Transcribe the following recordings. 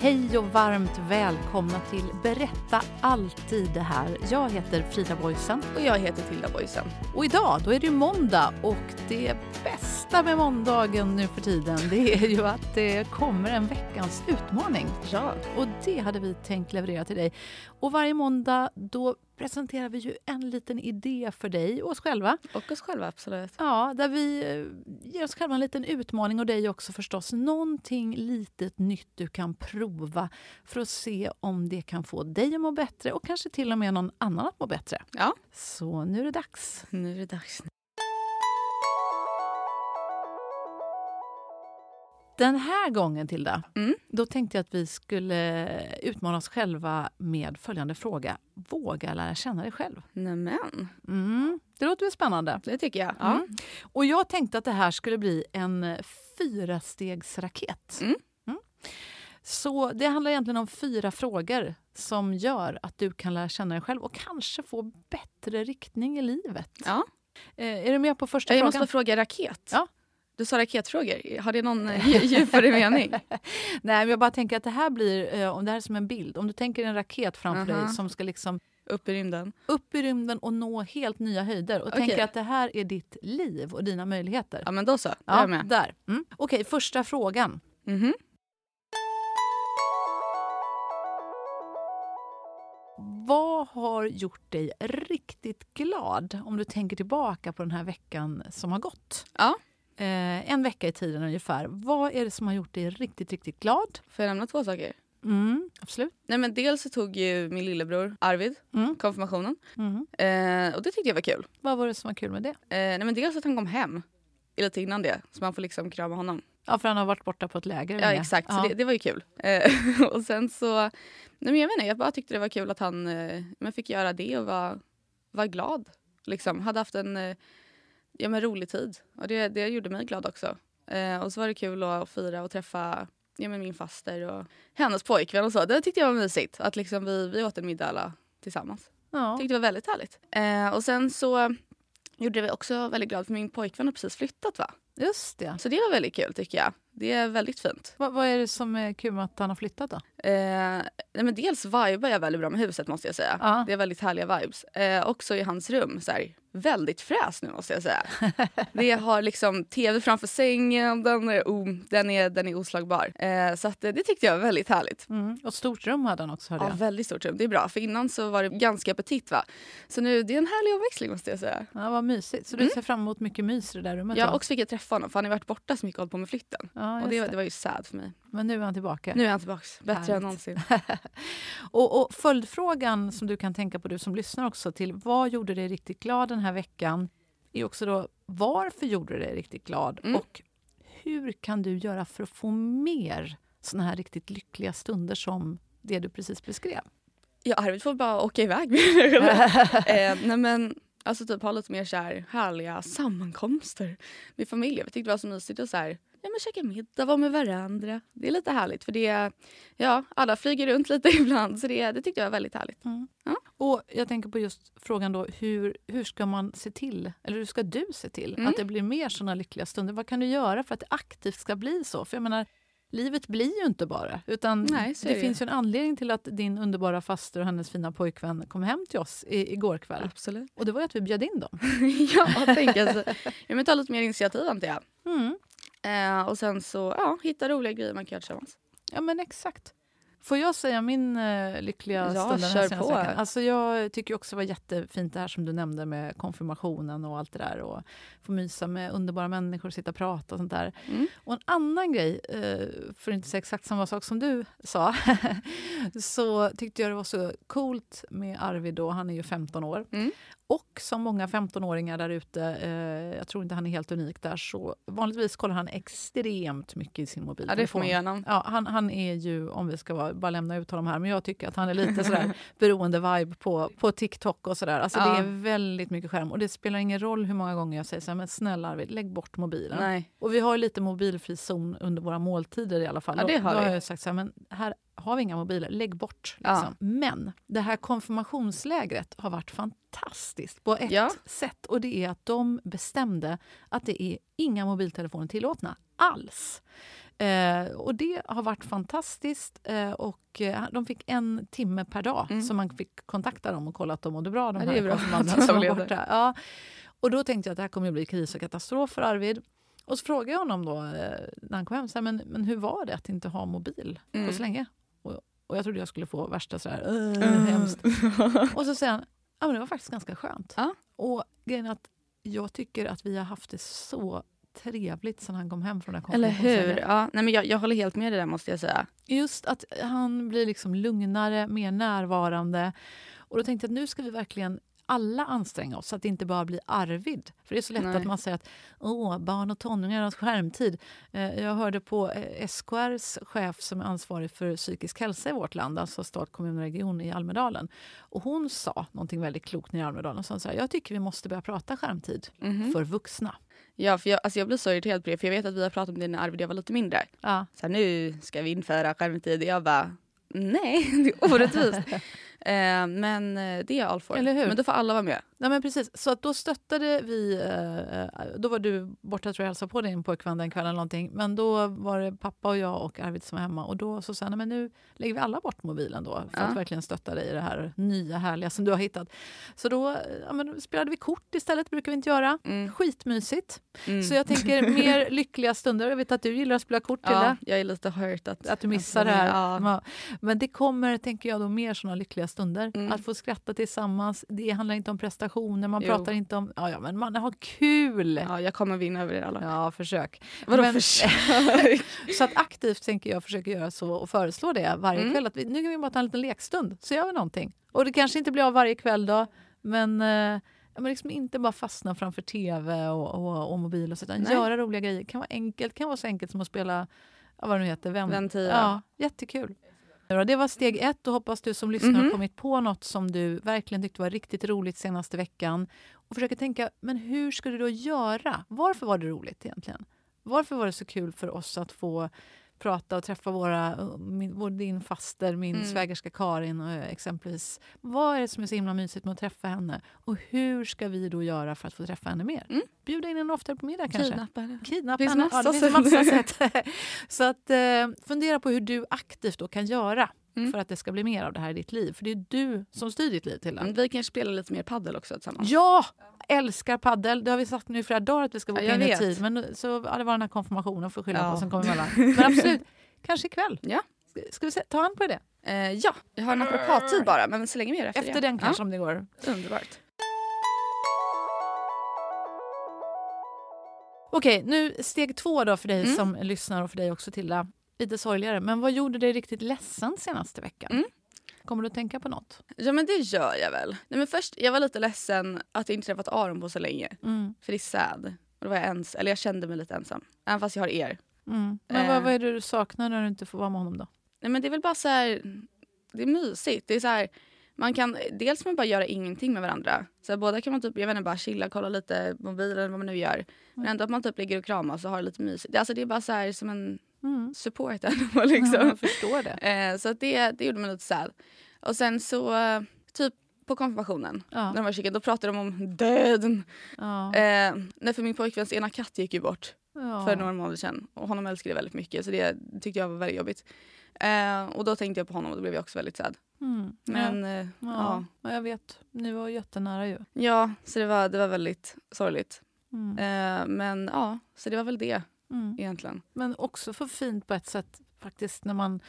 Hej och varmt välkomna till Berätta alltid det här. Jag heter Frida Boysen. Och jag heter Tilda Boysen. Och idag då är det ju måndag och det bästa med måndagen nu för tiden det är ju att det kommer en veckans utmaning. Ja. Och det hade vi tänkt leverera till dig. Och varje måndag då presenterar vi ju en liten idé för dig och oss själva. Och oss själva, absolut. Ja, där vi eh, ger oss själva en liten utmaning och dig också förstås. Någonting litet nytt du kan prova för att se om det kan få dig att må bättre och kanske till och med någon annan att må bättre. Ja. Så nu är det dags. Nu är det dags. Den här gången, Tilda, Mm. då tänkte jag att vi skulle utmana oss själva med följande fråga. Våga lära känna dig själv. Nämen, Mm. Det låter väl spännande? det tycker jag. Mm. Och jag tänkte att det här skulle bli en fyrastegsraket. Mm. Så det handlar egentligen om fyra frågor som gör att du kan lära känna dig själv och kanske få bättre riktning i livet. Ja. Eh, är du med på första Jag frågan? måste bara fråga raket. Ja. Du sa raketfrågor. Har det någon eh, dju- djupare mening? Nej, men jag bara tänker att det här blir, eh, om det här är som en bild, om du tänker en raket framför Aha. dig som ska liksom Upp i rymden? upp i rymden och nå helt nya höjder och Okej. tänker att det här är ditt liv och dina möjligheter. Ja, men då så. Är jag med. där. Mm. Okej, första frågan. Mhm. Vad har gjort dig riktigt glad om du tänker tillbaka på den här veckan som har gått? Ja. Eh, en vecka i tiden ungefär. Vad är det som har gjort dig riktigt, riktigt glad? Får jag nämna två saker? Mm, absolut. Nej, men dels så tog ju min lillebror Arvid Mm. konfirmationen. Mm. Eh, och det tyckte jag var kul. Vad var det som var kul med det? Eh, nej, men dels att han kom hem lite innan det. Så man får liksom krama honom. Ja, för han har varit borta på ett läger. Ja exakt, Ja. så det, det var ju kul. Eh, och sen så, nej men jag vet inte, jag bara tyckte det var kul att han eh, men fick göra det och var, var glad. Liksom, hade haft en eh, ja, men rolig tid och det, det gjorde mig glad också. Eh, och så var det kul att fira och träffa ja, men min faster och hennes pojkvän och så. Det tyckte jag var mysigt att liksom vi, vi åt en middag alla tillsammans. Ja. Tyckte det var väldigt härligt. Eh, och sen så gjorde vi också väldigt glad för min pojkvän har precis flyttat va. Just det. Så det var väldigt kul tycker jag. Det är väldigt fint. Vad, vad är det som är kul med att han har flyttat då? Eh, nej men dels vibar jag väldigt bra med huset måste jag säga. Ja. Det är väldigt härliga vibes. Eh, också i hans rum, så här, väldigt fräs nu måste jag säga. det har liksom tv framför sängen, den är, o, den är, den är oslagbar. Eh, så att, eh, det tyckte jag var väldigt härligt. Mm. Och stort rum hade han också hörde Ja, jag. väldigt stort rum. Det är bra, för innan så var det ganska petit va. Så nu, det är en härlig omväxling måste jag säga. Ja, vad mysigt. Så du ser fram emot mycket mys i det där rummet? Jag då? också fick jag träffa honom för han har varit borta så mycket och hållit på med flytten. Ja, och det, det. det var ju sad för mig. Men nu är han tillbaka. Nu är han tillbaks, bättre Härligt. än någonsin. och, och följdfrågan som du kan tänka på, du som lyssnar också, till vad gjorde dig riktigt glad den här veckan? Är också då, varför gjorde dig riktigt glad? Mm. Och hur kan du göra för att få mer såna här riktigt lyckliga stunder som det du precis beskrev? Ja, Arvid får bara åka iväg med eh, nej men, alltså typ ha lite mer så här härliga sammankomster med familjen. Vi tyckte det var så mysigt att så här, ja, men käka middag, vara med varandra. Det är lite härligt för det, ja, alla flyger runt lite ibland så det, det tyckte jag var väldigt härligt. Och jag tänker på just frågan då, hur, hur ska man se till, eller hur ska du se till Mm. att det blir mer såna lyckliga stunder? Vad kan du göra för att det aktivt ska bli så? För jag menar, livet blir ju inte bara, utan Nej, det det finns ju en anledning till att din underbara faster och hennes fina pojkvän kom hem till oss i, igår kväll. Absolut. Och det var ju att vi bjöd in dem. ja, tänk alltså. Jag vill ta lite mer initiativ antar jag. Mm. Eh, och sen så ja, hitta roliga grejer man kan göra tillsammans. Ja, men exakt. Får jag säga min uh, lyckliga Ja, stund den här kör senaste på. veckan? Alltså jag tycker också det var jättefint det här som du nämnde med konfirmationen och allt det där. Och få mysa med underbara människor, sitta och prata och sånt där. Mm. Och en annan grej, eh, för att inte säga exakt samma sak som du sa, så tyckte jag det var så coolt med Arvid då, han är ju 15 år. Mm. Och som många 15-åringar där ute, eh, jag tror inte han är helt unik där, så vanligtvis kollar han extremt mycket i sin Ja, mobiltelefon. det får man gärna. Ja, han, han är ju, om vi ska vara, bara lämna ut honom här, men jag tycker att han är lite sådär beroende-vibe på, på TikTok och sådär. Alltså Ja. det är väldigt mycket skärm och det spelar ingen roll hur många gånger jag säger så här, men snälla Arvid, lägg bort mobilen. Nej. Och vi har ju lite mobilfri zon under våra måltider i alla fall. Ja, det har då, då har jag sagt så här, men här har vi inga mobiler, lägg bort. Ja. Liksom. Men det här konfirmationslägret har varit fantastiskt på ett Ja. sätt. Och det är att de bestämde att det är inga mobiltelefoner tillåtna alls. Eh, och det har varit fantastiskt. Eh, och eh, de fick en timme per dag Mm. som man fick kontakta dem och kolla att de mådde bra. De Ja, det är bra som var borta. Ja. Och då tänkte jag att det här kommer att bli kris och katastrof för Arvid. Och så frågade jag honom då eh, när han kom hem, så här, men, men hur var det att inte ha mobil Mm. på så länge? Och, och jag trodde jag skulle få värsta så här, Mm. äh, hemskt. Och så säger han, ja men det var faktiskt ganska skönt. Ja. Och grejen att jag tycker att vi har haft det så trevligt sen han kom hem från det här Eller hur? Ja, nej, men jag, jag håller helt med dig där måste jag säga. Just att han blir liksom lugnare, mer närvarande. Och då tänkte jag att nu ska vi verkligen alla anstränga oss så att det inte bara blir Arvid. För det är så lätt Nej. att man säger att Åh, barn och tonåringar har skärmtid. Eh, Jag hörde på eh, SKRs chef som är ansvarig för psykisk hälsa i vårt land, alltså stat, kommun och region i Almedalen. Och hon sa någonting väldigt klokt nere i Almedalen. Hon sa, jag tycker vi måste börja prata skärmtid Mhm. för vuxna. Ja, för jag, alltså jag blir så irriterad på det för jag vet att vi har pratat om det när Arvid jag var lite mindre. Ja. Så här, nu ska vi införa skärmtid. Jag bara, nej, det är orättvist. Eh, men eh, det är all for. Eller hur? Men då får alla vara med. Nej, men precis. Så att då stöttade vi... Eh, då var du borta tror jag hälsade på din pojkvän den kvällen. Någonting. Men då var det pappa och jag och Arvid som var hemma. Och då så sa jag, "Nej, men nu lägger vi alla bort mobilen då. För Ja. att verkligen stötta dig i det här nya härliga som du har hittat. Så då, eh, ja, men spelade vi kort istället. brukar vi inte göra. Mm. Skitmysigt. Mm. Så jag tänker mer lyckliga stunder. Jag vet att du gillar att spela kort till ja, det. jag är lite hurt att, Att du missar det här. Ja. Ja. Men det kommer, tänker jag, då mer såna lyckliga stunder. Mm. Att få skratta tillsammans. Det handlar inte om prestationer. Man Jo. pratar inte om... Ja, ja, men man har kul! ja, jag kommer vinna över er alla. Ja, försök. Vadå Men- försök? Så att aktivt tänker jag försöka göra så och föreslå det varje Mm. kväll. Att vi, nu kan vi bara ta en liten lekstund, så gör vi någonting. Och det kanske inte blir av varje kväll då, men, eh, men liksom inte bara fastna framför tv och, och, och mobil. Och så, utan Nej. göra roliga grejer. Det kan vara enkelt, kan vara så enkelt som att spela vad det nu heter, vän. Ventia. Ja, jättekul. Det var steg ett och hoppas du som lyssnar har Mhm. kommit på något som du verkligen tyckte var riktigt roligt senaste veckan. Och försöker tänka, men hur ska du då göra? Varför var det roligt egentligen? Varför var det så kul för oss att få prata och träffa våra, min, vår, din faster, min Mm. svägerska Karin och, eh, exempelvis. Vad är det som är så himla mysigt med att träffa henne? Och hur ska vi då göra för att få träffa henne mer? Mm. Bjuda in henne oftare på middag kanske? Kidnappa henne. Kidnappa Det finns henne. massa ja, det finns massa sätt. Så att, eh, fundera på hur du aktivt då kan göra Mm. för att det ska bli mer av det här i ditt liv. För det är du som styr ditt liv till Mm, Vi kanske spelar lite mer paddel också tillsammans. Ja! Älskar paddel. Det har vi sagt nu i flera dagar att vi ska boka Ja, in i vet. tid. Men så ja, det var den här konfirmationen får skylla Ja. på som kom emellan. Men absolut, kanske ikväll. Ja. Ska, ska vi se, ta an på det? Eh, ja, jag har naprapattid bara men så länge vi gör efter, Efter den kanske om det går. Ja, underbart. Okej, nu steg två då för dig Mm. som lyssnar och för dig också Tilda. Lite sorgligare. Men vad gjorde dig riktigt ledsen senaste veckan? Mm. Kommer du att tänka på något? Ja men det gör jag väl. Nej, men först, jag var lite ledsen att jag inte träffat Aron på så länge. Mm. För det är sad. Och då var jag ens, eller jag kände mig lite ensam. Även fast jag har er. Mm. Men Eh. vad, vad är det du saknar när du inte får vara med honom då? Nej men det är väl bara så här, det är mysigt. Det är så här, man kan, dels man bara göra ingenting med varandra. Så här, båda kan man typ, jag vet inte, bara chilla, kolla lite mobilen vad man nu gör. Men ändå att man typ ligger och kramas och har det lite mysigt. Alltså det är bara så här som en Mm. support animal Ja, liksom. förstår det. Eh, så det, det gjorde mig lite sad. Och sen så, typ på konfirmationen, Ja. när de var kika, då pratade de om döden. Ja. Eh, nej, för min pojkväns ena katt gick ju bort Ja. för några månader sedan. Och honom älskade jag väldigt mycket så det tyckte jag var väldigt jobbigt. Eh, och då tänkte jag på honom och då blev jag också väldigt sad. Mm. Men ja. eh, Ja. ja. ja, jag vet. Ni var jättenära ju. ja, så det var, det var väldigt sorgligt. Mm. Eh, men ja, så det var väl det. Mm. egentligen. Men också för fint på ett sätt faktiskt när man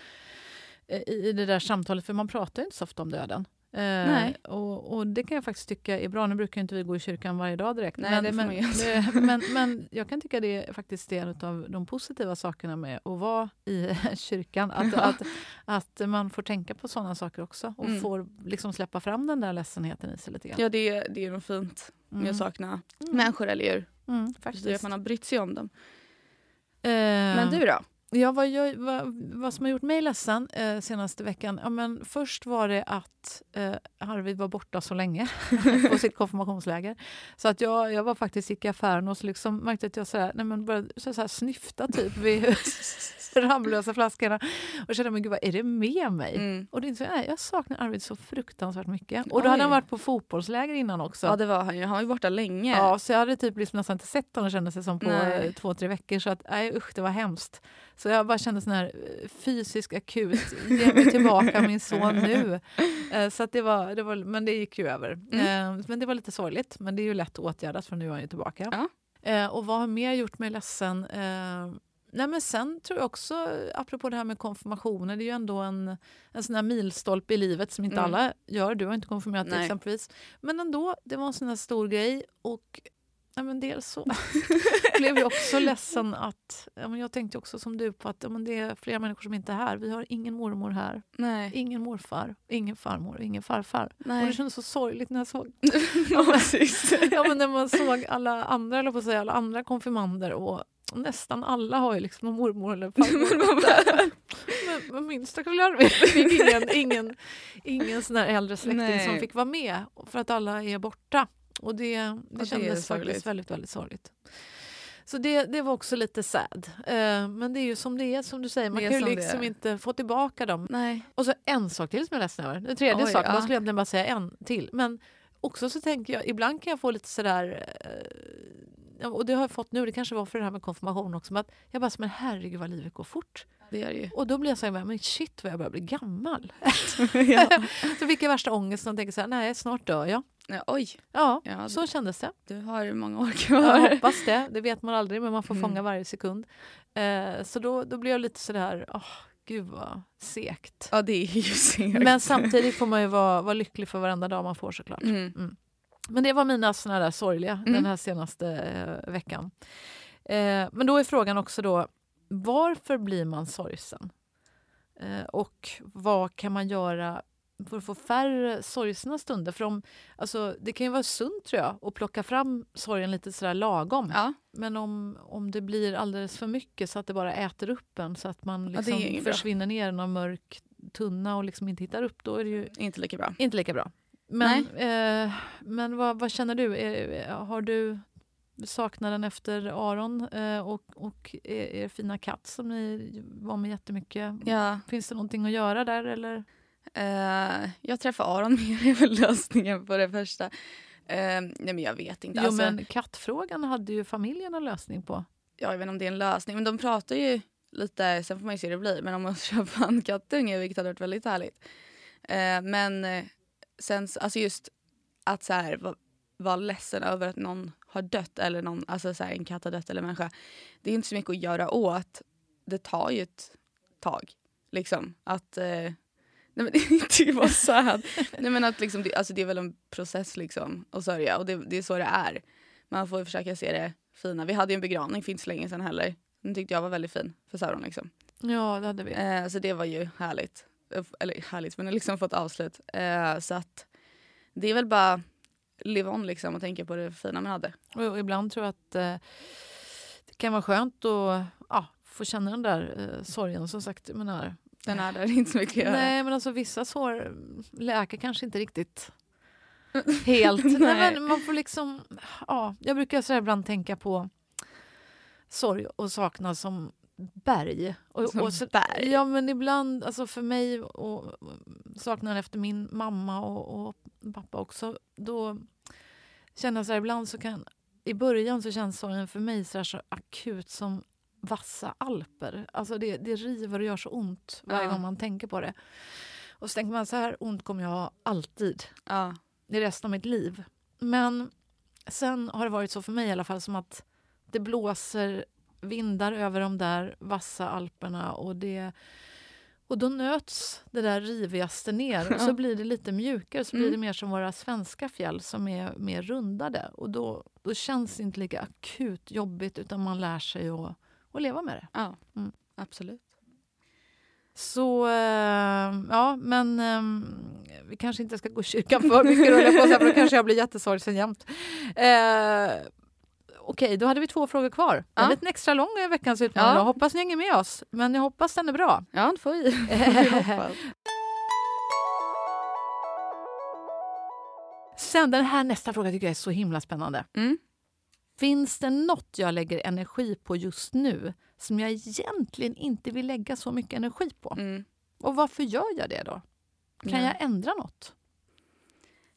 eh, i det där samtalet, för man pratar ju inte så ofta om döden. Eh, och, och det kan jag faktiskt tycka är bra. Nu brukar inte vi gå i kyrkan varje dag direkt. Nej, men, det men, inte. eh, men, men jag kan tycka det är faktiskt en av de positiva sakerna med att vara i kyrkan. Att, att, att man får tänka på sådana saker också och Mm. får liksom släppa fram den där ledsenheten i sig lite grann. Ja, det, är- det är nog fint Mm. att sakna Mm. människor eller djur. Mm, det, faktiskt. att man har brytt sig om dem. Eh, Men du då? Ja, vad, jag, vad, vad som har gjort mig ledsen eh, senaste veckan? Ja, men först var det att eh, Arvid var borta så länge på sitt konfirmationsläger. Så att jag, jag var faktiskt gick i affären och så liksom märkte att jag sådär, nej, men började så så här snyfta typ vid Ramlösa flaskorna och kände men gud vad är det med mig? Mm. Och det jag, nej, jag saknar Arvid så fruktansvärt mycket. Och då hade Oj. han varit på fotbollsläger innan också. Ja, det var han ju. Han var ju borta länge. Ja, så jag hade typ liksom nästan inte sett honom kändes det som på Nej. två, tre veckor. Så att, nej, usch, det var hemskt. Så jag bara kände sån här eh, fysisk akut, ge mig tillbaka min son nu. Eh, Så att det var, det var, men det gick ju över. Mm. Eh, Men det var lite sorgligt, men det är ju lätt åtgärdat för nu är han ju tillbaka. Ja. Eh, Och vad har mer gjort mig ledsen? Eh, Nej, men sen tror jag också, apropå det här med konfirmationer, det är ju ändå en, en sån här milstolpe i livet som inte Mm. alla gör. Du har inte konfirmerat dig Nej. exempelvis. Men ändå, det var en sån här stor grej. Och ja, men dels så blev jag också ledsen att... Ja, men jag tänkte också som du på att ja, men det är flera människor som inte är här. Vi har ingen mormor här, Nej. ingen morfar, ingen farmor och ingen farfar. Och det Nej. kändes så sorgligt när jag såg Ja, precis. ja, men när man såg alla andra, eller på att säga, alla andra konfirmander och nästan alla har ju liksom någon mormor eller farmor. men, men min stackars Larvi fick ingen, ingen, ingen sån här äldre släkting Nej. som fick vara med för att alla är borta. Och det, det det är kändes faktiskt väldigt, väldigt sorgligt. Så det, det var också lite sad. Eh, men det är ju som det är, som du säger. Man Det kan ju som det liksom inte få tillbaka dem. Nej. Och så en sak till som jag är ledsen över. Den tredje Oj, saken, ja. man skulle egentligen bara säga en till. Men också så tänker jag, ibland kan jag få lite sådär... Och det har jag fått nu, det kanske var för det här med konfirmation också. Men att jag bara, men herregud vad livet går fort. Det gör det ju. Och då blir jag så här, men shit vad jag börjar bli gammal. ja. så fick jag värsta ångesten och tänker så här, nej snart dör jag. Ja, oj, Ja, Ja, så kändes det. du har många år Jag kvar. hoppas det, det vet man aldrig men man får Mm. fånga varje sekund. Eh, så då, då blir jag lite sådär, åh gud vad segt. Ja, det är ju segt. Men samtidigt får man ju vara, vara lycklig för varenda dag man får såklart. Mm. Men det var mina såna där sorgliga Mm. den här senaste eh, veckan. Eh, men då är frågan också då, varför blir man sorgsen? Eh, och vad kan man göra för att få färre sorgsna stunder? För om, alltså, det kan ju vara sunt tror jag att plocka fram sorgen lite sådär lagom. Ja, Men om, om det blir alldeles för mycket så att det bara äter upp en så att man liksom bra. försvinner ner i någon mörk tunna och liksom inte hittar upp, då är det ju inte lika bra. inte lika bra. Men, eh, men vad, vad känner du? Är, har du saknaden efter Aron eh, och, och er, er fina katt som ni var med jättemycket? Ja, Finns det någonting att göra där? Eller? eh, jag träffar Aron mer är väl lösningen på det första. Eh, nej men jag vet inte. Jo, Alltså, men kattfrågan hade ju familjen en lösning på. ja, jag vet inte om det är en lösning. Men de pratar ju lite, sen får man ju se hur det blir. Men om man köper en kattunge, vilket hade varit väldigt härligt. Eh, men eh, sen, alltså just att så här, vara ledsen över att någon har dött eller någon, alltså så här, en katt har dött eller en människa. Det är inte så mycket att göra åt. Det tar ju ett tag. Liksom. Att... Eh, nej men det bara sad. nej men att liksom, det, alltså det är väl en process liksom att sörja och det, det är så det är. Man får ju försöka se det fina. Vi hade ju en begravning för inte så länge sedan heller. Den tyckte jag var väldigt fin för Sauron liksom. Ja, det hade vi. Eh, så det var ju härligt. Eh, Eller härligt, men liksom fått avslut. Eh, så att det är väl bara live on liksom och tänka på det fina man hade. Och, ibland tror jag att eh, det kan vara skönt att ja, få känna den där eh, sorgen. Som sagt, menar, Den är där, inte så mycket att göra. Nej, men alltså vissa sår läker kanske inte riktigt helt. Nej. Nej. men man får liksom... Ja, jag brukar så ibland tänka på sorg och saknad som berg. Och, och så, berg? Ja, men ibland, alltså för mig och och saknaden efter min mamma och, och pappa också, då känner jag så här, ibland så kan... I början så känns sorgen för mig så, här så akut som vassa alper. Alltså det, det river och gör så ont varje Ja. gång man tänker på det. Och så tänker man så här ont kommer jag ha alltid Ja. i resten av mitt liv. Men sen har det varit så för mig i alla fall som att det blåser vindar över de där vassa alperna och det och då nöts det där rivigaste ner och så blir det lite mjukare. Så blir Mm. det mer som våra svenska fjäll som är mer rundade. Och då, då känns det inte lika akut jobbigt utan man lär sig att, att leva med det. Ja, Mm. absolut. Så eh, ja, men eh, vi kanske inte ska gå i kyrkan för mycket på för då kanske jag blir jättesorgsen jämt. Okej, då hade vi två frågor kvar. Ja. är lite extra lång i veckans utmaning. Ja. Jag hoppas ni hänger med oss, men jag hoppas den är bra. Ja, det får vi. Sen den här nästa fråga tycker jag är så himla spännande. Mm. Finns det något jag lägger energi på just nu som jag egentligen inte vill lägga så mycket energi på? Mm. Och varför gör jag det då? Kan Ja. jag ändra något?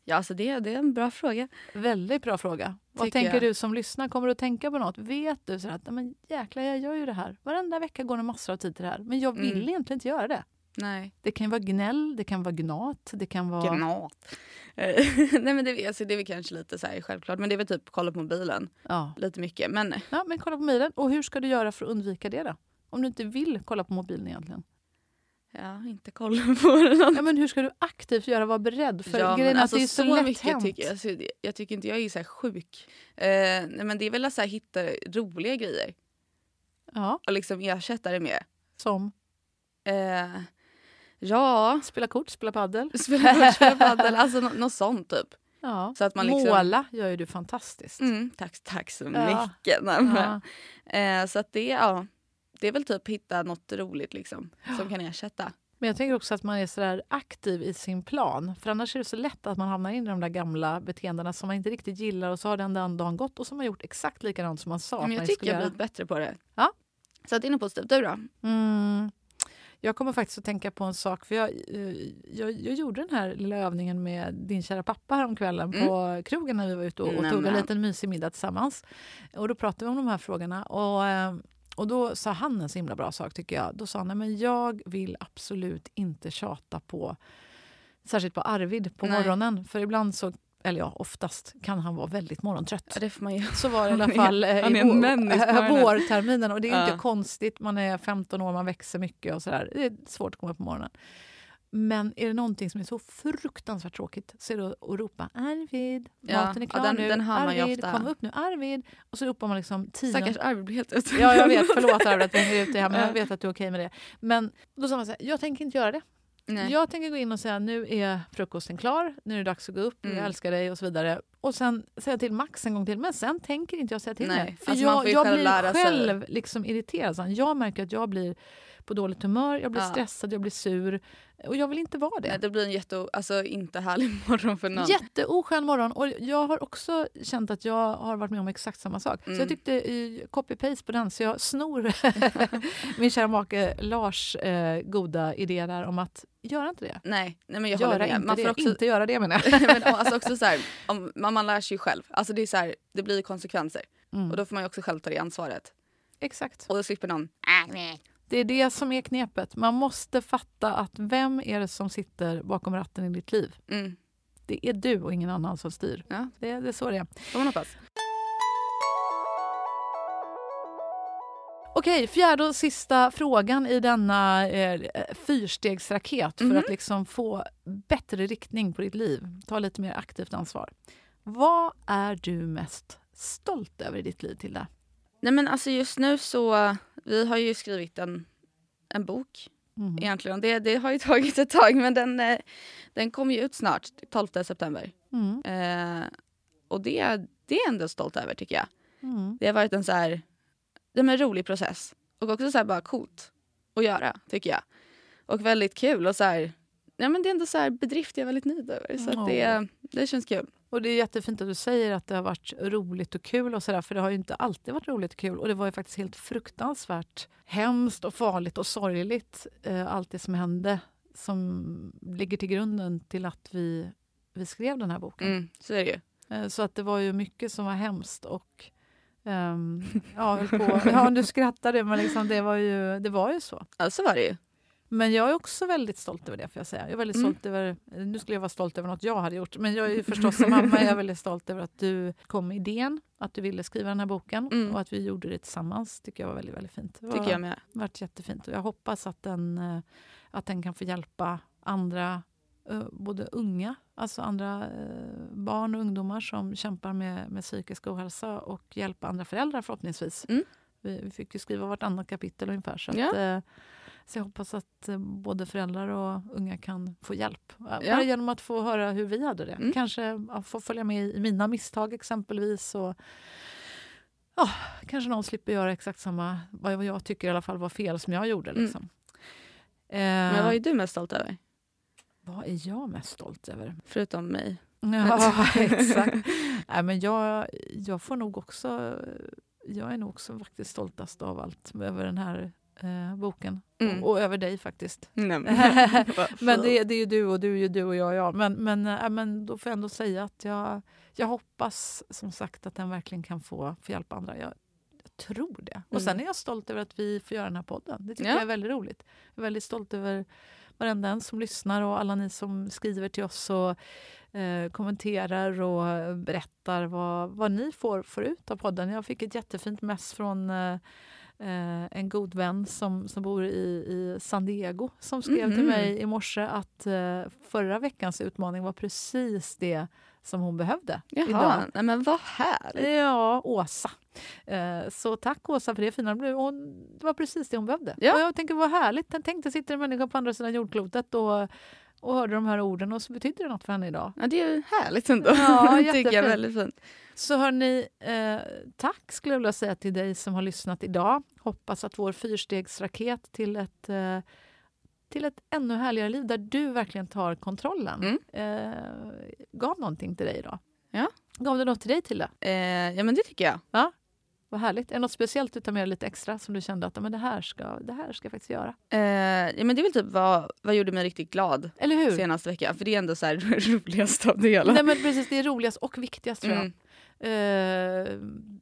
Ja, alltså det, det är en bra fråga. Väldigt bra fråga. Vad Tycker tänker jag. du som lyssnar? Kommer du att tänka på något? Vet du så att "Nej, men jäklar, jag gör ju det här. Varenda vecka går det massor av tid till det här. Men jag vill Mm. egentligen inte göra det. Nej. Det kan vara gnäll, det kan vara gnat, det kan vara... Gnat. Eh, Nej, men det, alltså, det är väl kanske lite så här självklart. Men det är väl typ kolla på mobilen Ja. lite mycket. Men ja, men kolla på mobilen. Och hur ska du göra för att undvika det då? Om du inte vill kolla på mobilen egentligen. Ja, inte kolla på den. Ja, men hur ska du aktivt göra? Vara beredd? För ja, grejen alltså, att det är så, så lätt mycket hänt. tycker jag. Alltså, det- jag tycker inte jag är så sjuk. Eh, nej, men det är väl att så här, hitta roliga grejer Ja, och liksom ersätta det med. som Eh, ja, spela kort, spela padel. spela kort, spela padel, alltså nå- något sånt typ. Ja. Så att man liksom- Måla gör ju du fantastiskt. Mm, tack, tack så Ja. mycket. Men, Ja. eh, så att det, ja, det är väl typ hitta något roligt liksom, som kan ersätta. Men jag tänker också att man är så där aktiv i sin plan. För annars är det så lätt att man hamnar in i de där gamla beteendena som man inte riktigt gillar och så har den dagen gått och så har gjort exakt likadant som man sa Men jag tycker jag blivit bättre på det. Ja. Så att det är något positivt. Du då? Mm. Jag kommer faktiskt att tänka på en sak. För jag, eh, jag, jag gjorde den här lilla övningen med din kära pappa häromkvällen på krogen när vi var ute och, och tog en Mm. Liten mysig middag tillsammans. Och då pratade vi om de här frågorna. Och, eh, och då sa han en så himla bra sak tycker jag. Då sa han, nej men jag vill absolut inte tjata på, särskilt på Arvid på Nej. morgonen. För ibland så, eller ja, oftast kan han vara väldigt morgontrött. Ja, det får man ju. Så var det i alla fall eh, i här. vårterminen. Och det är Ja. inte konstigt, man är 15 år, man växer mycket och sådär. Det är svårt att komma upp på morgonen. Men är det någonting som är så fruktansvärt tråkigt så är det att ropa Arvid, Ja, maten är ja, klar den- nu. den Arvid, kom upp nu. Arvid. Och så ropar man liksom tio... Stackars Arvid blir helt ute. Ja, jag vet. Förlåt Arvid att jag hänger ut dig här, men jag Ja. vet att du är okej med det. Men då sa man så här, jag tänker inte göra det. Nej. Jag tänker gå in och säga nu är frukosten klar, nu är det dags att gå upp, Mm. jag älskar dig och så vidare. Och sen säga till Max en gång till, men sen tänker inte jag säga till Nej, dig. För alltså jag, jag själv blir själv liksom irriterad. Jag märker att jag blir på dåligt humör, jag blir Ja. stressad, jag blir sur. Och jag vill inte vara det. Nej, det blir en jätte, alltså, inte härlig morgon för någon. Jätteoskön morgon. Och jag har också känt att jag har varit med om exakt samma sak. Så Mm. jag tyckte eh, copy-paste på den. Så jag snor min kära make Lars eh, goda idé där om att göra inte det. Nej, nej men jag göra håller med. inte Man det. får också, Inte göra det menar jag. men alltså också så här, om, man, man lär sig ju själv. Alltså det, är så här, det blir konsekvenser. Mm. Och då får man också själv ta det ansvaret. Exakt. Och då slipper någon... Det är det som är knepet. Man måste fatta att vem är det som sitter bakom ratten i ditt liv? Mm, Det är du och ingen annan som styr. ja, Det, det är så det är. Okej, fjärde och sista frågan i denna eh, fyrstegsraket för Mhm. att liksom få bättre riktning på ditt liv. Ta lite mer aktivt ansvar. Vad är du mest stolt över i ditt liv, Tilda? Nej men alltså just nu så, vi har ju skrivit en, en bok Mm. egentligen. Det, det har ju tagit ett tag men den, eh, den kommer ju ut snart, 12 september. Mm. Eh, och det, det är jag ändå stolt över tycker jag. Mm. Det har varit en så här, det en rolig process. Och också så här bara coolt att göra tycker jag. Och väldigt kul och så här, ja men det är ändå så bedrift jag är väldigt nöjd över. Så att det, det känns kul. Och det är jättefint att du säger att det har varit roligt och kul och sådär, för det har ju inte alltid varit roligt och kul. Och det var ju faktiskt helt fruktansvärt hemskt och farligt och sorgligt, eh, allt det som hände som ligger till grunden till att vi, vi skrev den här boken. Mm, så är det ju. Eh, Så att det var ju mycket som var hemskt och ehm, ja, på. ja, du skrattade men liksom det, var ju, det var ju så. Ja, så var det ju. Men jag är också väldigt stolt över det. Får jag säga. Jag är väldigt Mm. stolt över, nu skulle jag vara stolt över något jag hade gjort. Men jag är förstås som mamma är jag väldigt stolt över att du kom med idén. Att du ville skriva den här boken. Mm. Och att vi gjorde det tillsammans. tycker jag var väldigt, väldigt fint. Det var, Tycker jag med. varit jättefint. Och jag hoppas att den, eh, att den kan få hjälpa andra, eh, både unga, alltså andra eh, barn och ungdomar som kämpar med, med psykisk ohälsa och hjälpa andra föräldrar förhoppningsvis. Mm. Vi, vi fick ju skriva vartannat kapitel ungefär. Så, Ja. att, så jag hoppas att eh, både föräldrar och unga kan få hjälp. Eh, Ja. Bara genom att få höra hur vi hade det. Mm. Kanske ja, få följa med i mina misstag exempelvis. Och, ja, kanske någon slipper göra exakt samma, vad jag tycker i alla fall var fel som jag gjorde. Mm. Liksom. Men Eh, vad är du mest stolt över? vad är jag mest stolt över? Förutom mig. Ja, exakt. Nej, men jag, jag får nog också... Jag är nog också faktiskt stoltast av allt över den här eh, boken. Mm. Och, och över dig faktiskt. Nej, men, Men det, det är ju du och du är ju du och jag och jag. Men, men, äh, men då får jag ändå säga att jag, jag hoppas som sagt att den verkligen kan få, få hjälpa andra. Jag, jag tror det. Och sen Mm. är jag stolt över att vi får göra den här podden. Det tycker Ja. jag är väldigt roligt. Jag är väldigt stolt över varenda en som lyssnar och alla ni som skriver till oss och eh, kommenterar och berättar vad, vad ni får, får ut av podden. Jag fick ett jättefint mess från eh, eh, en god vän som, som bor i, i San Diego som skrev till Mhm. mig i morse att eh, förra veckans utmaning var precis det som hon behövde idag. Jaha, nej, men vad härligt. Ja, Åsa. Eh, så tack Åsa för det fina. Det hon- Det var precis det hon behövde. Ja. Och jag tänker vad härligt. Tänk dig sitter en människa på andra sidan jordklotet och, och hörde de här orden och så betyder det något för henne idag. Ja, det är ju härligt ändå. Ja, tycker jag väldigt fint. Så hörni, eh, tack skulle jag vilja säga till dig som har lyssnat idag. Hoppas att vår fyrstegsraket till ett, eh, till ett ännu härligare liv där du verkligen tar kontrollen Mm. eh, gav någonting till dig idag. Ja. Gav det något till dig Tilda? Eh, ja, men det tycker jag. Vad härligt. Är det något speciellt du tar med dig lite extra som du kände att men det, här ska, det här ska jag faktiskt göra? Eh, ja, men det är väl typ vad, vad gjorde mig riktigt glad Eller hur? senaste veckan. För det är ändå så här roligast av det hela. Nej, men precis, det är roligast och viktigast tror jag. Mm. Eh,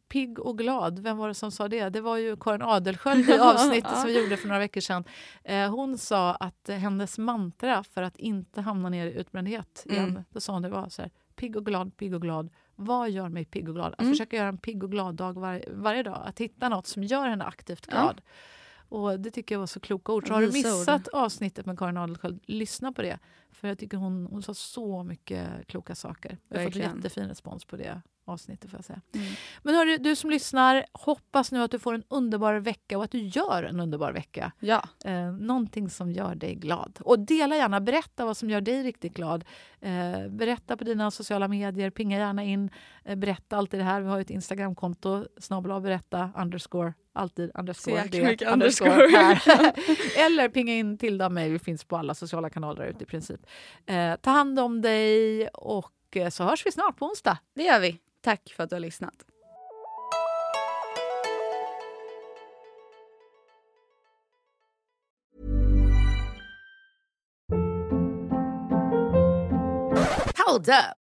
pigg och glad, vem var det som sa det? Det var ju Karin Adelsköld i avsnittet som vi gjorde för några veckor sedan. Eh, hon sa att hennes mantra för att inte hamna ner i utbrändhet igen, Mm. då sa hon det var så här, pigg och glad, pigg och glad. Vad gör mig pigg och glad? Att Mm. försöka göra en pigg och glad dag var, varje dag. Att hitta något som gör henne aktivt Ja. glad. Och Det tycker jag var så kloka ord. Så har du ord. missat avsnittet med Karin Adelsköld, lyssna på det. För jag tycker hon, hon sa så mycket kloka saker. Jag har fått jättefin respons på det avsnittet. Får jag säga. Mm. Men hörru, du som lyssnar, hoppas nu att du får en underbar vecka och att du gör en underbar vecka. Ja, Eh, någonting som gör dig glad. Och dela gärna, berätta vad som gör dig riktigt glad. Eh, berätta på dina sociala medier, pinga gärna in. Eh, berätta alltid det här. Vi har ju ett Instagramkonto, snabel berätta, underscore, alltid underscore. det, här. Eller pinga in Tilda och mig, vi finns på alla sociala kanaler ute i princip. Eh, ta hand om dig och eh, så hörs vi snart på onsdag. det gör vi. Tack för att du har lyssnat. Hold up.